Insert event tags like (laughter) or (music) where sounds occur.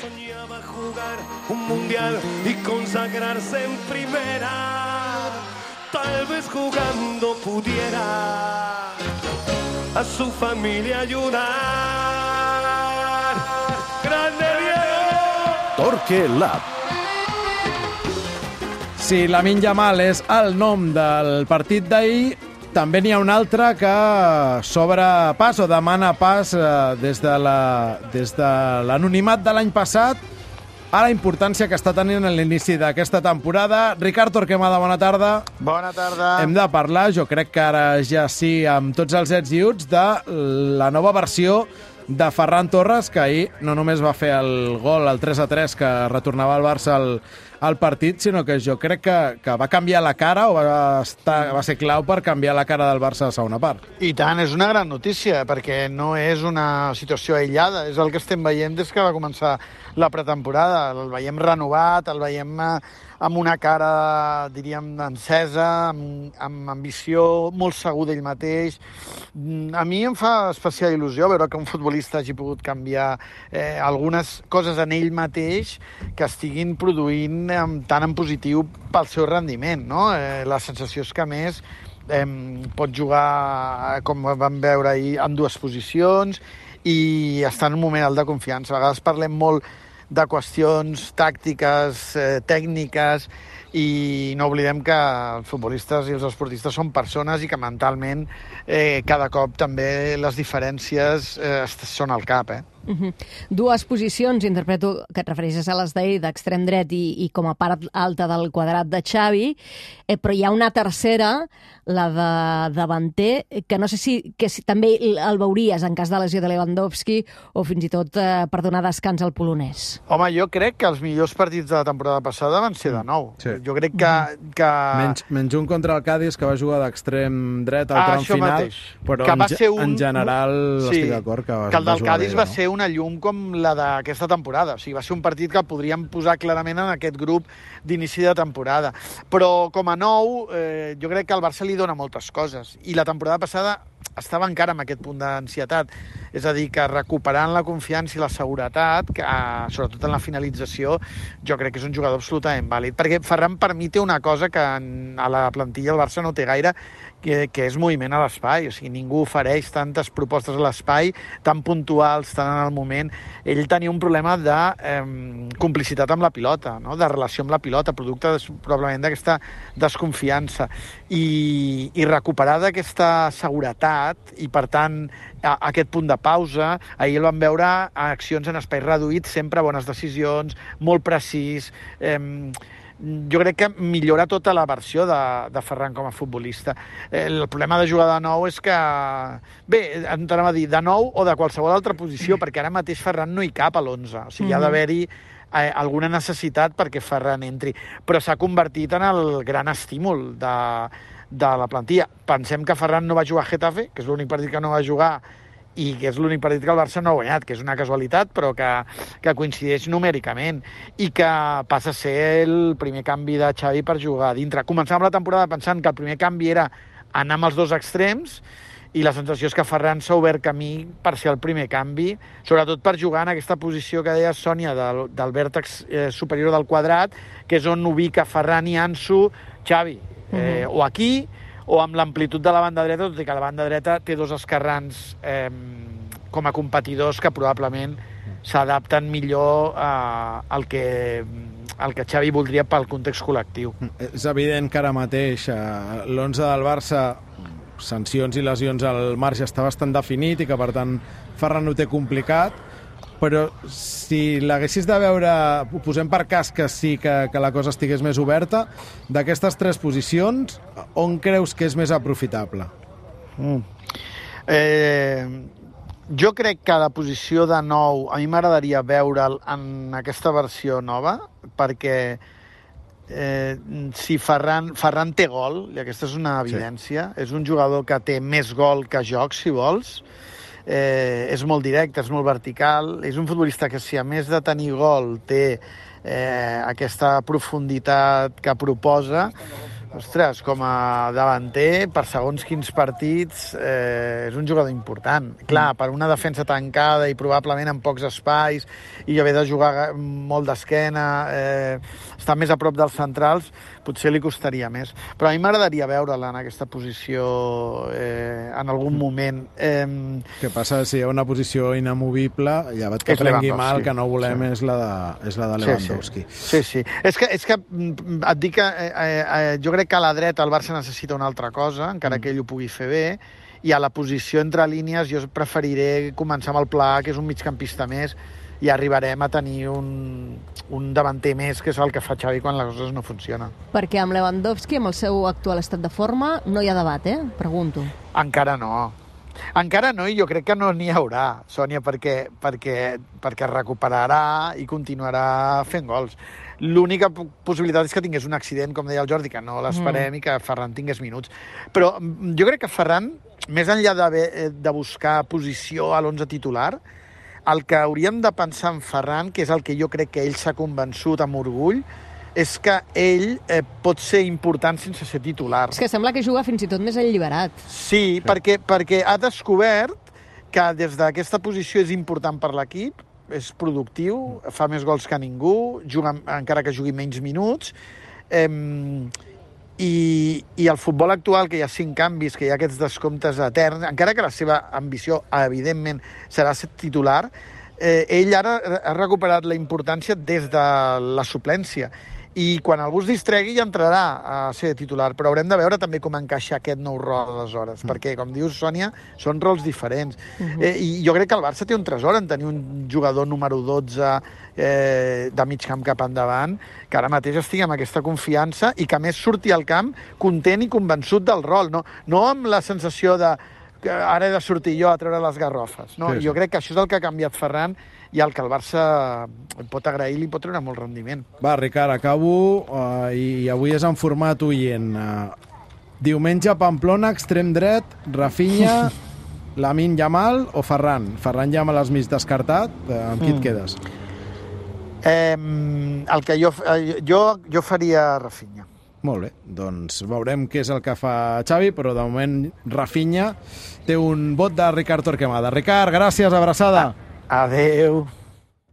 Soñaba jugar un mundial y consagrarse en primera. Tal vez jugando pudiera a su familia ayudar. ¡Grande Diego! Torque Lab. Si Lamin Yamal és el nom del partit d'ahir, també n'hi ha un altre que s'obre pas o demana pas eh, des de la- des de l'anonimat l'any passat a la importància que està tenint en l'inici d'aquesta temporada. Ricard Torquemada, bona tarda. Bona tarda. Hem de parlar, jo crec que ara ja sí, amb tots els ets i uts, de la nova versió de Ferran Torres, que ahir no només va fer el gol, el 3 a 3, que retornava el Barça al, al partit, sinó que jo crec que, que va canviar la cara o va, estar, va ser clau per canviar la cara del Barça a segona part. I tant, és una gran notícia, perquè no és una situació aïllada, és el que estem veient des que va començar la pretemporada. El veiem renovat, el veiem eh, amb una cara, diríem, encesa, amb, amb ambició, molt segur d'ell mateix. Mm, A mi em fa especial il·lusió veure que un futbolista hagi pogut canviar eh, algunes coses en ell mateix que estiguin produint eh, tant en positiu pel seu rendiment. No? Eh, la sensació és que, més, eh, pot jugar, eh, com vam veure ahir, en dues posicions i està en un moment alt de confiança. A vegades parlem molt de qüestions tàctiques, eh, tècniques, i no oblidem que els futbolistes i els esportistes són persones i que mentalment eh, cada cop també les diferències eh, són al cap, eh? Uh -huh. Dues posicions, interpreto que et refereixes a les d'ahir, d'extrem dret i, i com a part alta del quadrat de Xavi, eh, però hi ha una tercera, la de davanter, que no sé si, que si també el veuries en cas de lesió de Lewandowski o fins i tot eh, per donar descans al polonès. Home, jo crec que els millors partits de la temporada passada van ser de nou. Sí. Jo crec que... que... Menys, menys un contra el Cádiz, que va jugar d'extrem dret al Ah, tram final, mateix. però Que en, ser un- en general Sí, estic d'acord que va, que el del Cádiz bé, va no? ser una llum com la d'aquesta temporada. O sigui, va ser un partit que podríem posar clarament en aquest grup d'inici de temporada. Però com a nou, eh, jo crec que al Barça li dona moltes coses. I la temporada passada estava encara amb aquest punt d'ansietat. És a dir, que recuperant la confiança i la seguretat, que, eh, sobretot en la finalització, jo crec que és un jugador absolutament vàlid. Perquè Ferran per mi té una cosa que a la plantilla el Barça no té gaire, que, que és moviment a l'espai. O sigui, ningú ofereix tantes propostes a l'espai, tan puntuals, tan en el moment. Ell tenia un problema de eh, complicitat amb la pilota, no? de relació amb la pilota, producte de, probablement d'aquesta desconfiança. I, i recuperar d'aquesta seguretat i, per tant, a, aquest punt de pausa, ahir el vam veure a accions en espais reduïts, sempre bones decisions, molt precís, eh, jo crec que millora tota la versió de, de Ferran com a futbolista. Eh, El problema de jugar de nou és que... Bé, entrem a dir, de nou o de qualsevol altra posició, perquè ara mateix Ferran no hi cap a l'11. O sigui, mm -hmm. ha d'haver-hi eh, alguna necessitat perquè Ferran entri. Però s'ha convertit en el gran estímul de, de la plantilla. Pensem que Ferran no va jugar a Getafe, que és l'únic partit que no va jugar i que és l'únic partit que el Barça no ha guanyat, que és una casualitat, però que, que coincideix numèricament i que passa a ser el primer canvi de Xavi per jugar a dintre. Començàvem la temporada pensant que el primer canvi era anar amb els dos extrems i la sensació és que Ferran s'ha obert camí per ser el primer canvi, sobretot per jugar en aquesta posició que deia Sònia del, del vèrtex eh, superior del quadrat, que és on ubica Ferran i Ansu Xavi, eh, o aquí o amb l'amplitud de la banda dreta, tot i que la banda dreta té dos esquerrans eh, com a competidors que probablement s'adapten millor eh, al que el que Xavi voldria pel context col·lectiu. És evident que ara mateix eh, l'11 del Barça sancions i lesions al marge està bastant definit i que per tant Ferran ho té complicat però si l'haguessis de veure, ho posem per cas que sí que, que la cosa estigués més oberta, d'aquestes tres posicions, on creus que és més aprofitable? Mm. Eh, jo crec que la posició de nou, a mi m'agradaria veure'l en aquesta versió nova, perquè eh, si Ferran, Ferran té gol, i aquesta és una evidència, sí. és un jugador que té més gol que joc, si vols, eh, és molt directe, és molt vertical, és un futbolista que si a més de tenir gol té eh, aquesta profunditat que proposa, ostres, com a davanter, per segons quins partits, eh, és un jugador important. Clar, per una defensa tancada i probablement en pocs espais, i haver de jugar molt d'esquena, eh, estar més a prop dels centrals, potser li costaria més. Però a mi m'agradaria veure-la en aquesta posició eh, en algun moment. Eh, Què passa si hi ha una posició inamovible, llevat que prengui Lewandowski. mal, que no volem Sí. és, la de, és la de Sí, Lewandowski. Sí, sí. És que, és que mm, et dic que eh, eh, jo crec que a la dreta el Barça necessita una altra cosa, encara Mm. que ell ho pugui fer bé, i a la posició entre línies jo preferiré començar amb el Pla, que és un migcampista més, i arribarem a tenir un, un davanter més, que és el que fa Xavi quan les coses no funcionen. Perquè amb Lewandowski, amb el seu actual estat de forma, no hi ha debat, eh? Pregunto. Encara no. Encara no, i jo crec que no n'hi haurà, Sònia, perquè, perquè, perquè recuperarà i continuarà fent gols. L'única po- possibilitat és que tingués un accident, com deia el Jordi, que no l'esperem mm. i que Ferran tingués minuts. Però mm, jo crec que Ferran, més enllà d'haver eh, de buscar posició a l'11 titular, el que hauríem de pensar en Ferran, que és el que jo crec que ell s'ha convençut amb orgull, és que ell eh, pot ser important sense ser titular. És que sembla que juga fins i tot més alliberat. Sí, perquè, perquè ha descobert que des d'aquesta posició és important per l'equip, és productiu, fa més gols que ningú, juga, encara que jugui menys minuts, eh, i, i el futbol actual, que hi ha cinc canvis, que hi ha aquests descomptes eterns, encara que la seva ambició, evidentment, serà ser titular, eh, ell ara ha recuperat la importància des de la suplència i quan algú es distregui ja entrarà a ser titular, però haurem de veure també com encaixa aquest nou rol aleshores, mm. perquè, com dius, Sònia, són rols diferents. Uh -huh. eh, I jo crec que el Barça té un tresor en tenir un jugador número 12 eh, de mig camp cap endavant, que ara mateix estigui amb aquesta confiança i que més surti al camp content i convençut del rol, no, no amb la sensació de que ara he de sortir jo a treure les garrofes. No? Sí, sí. Jo crec que això és el que ha canviat Ferran i el que el Barça pot agrair li pot treure molt rendiment. Va, Ricard, acabo uh, i avui és en format oient. Uh, diumenge, Pamplona, extrem dret, Rafinha, (laughs) Lamin Yamal o Ferran? Ferran ja me l'has mig descartat. Uh, amb qui et Mm. quedes? Eh, el que jo, eh, jo, jo faria Rafinha. Molt bé, doncs veurem què és el que fa Xavi, però de moment Rafinha té un vot de Ricard Torquemada. Ricard, gràcies, abraçada. Adeus.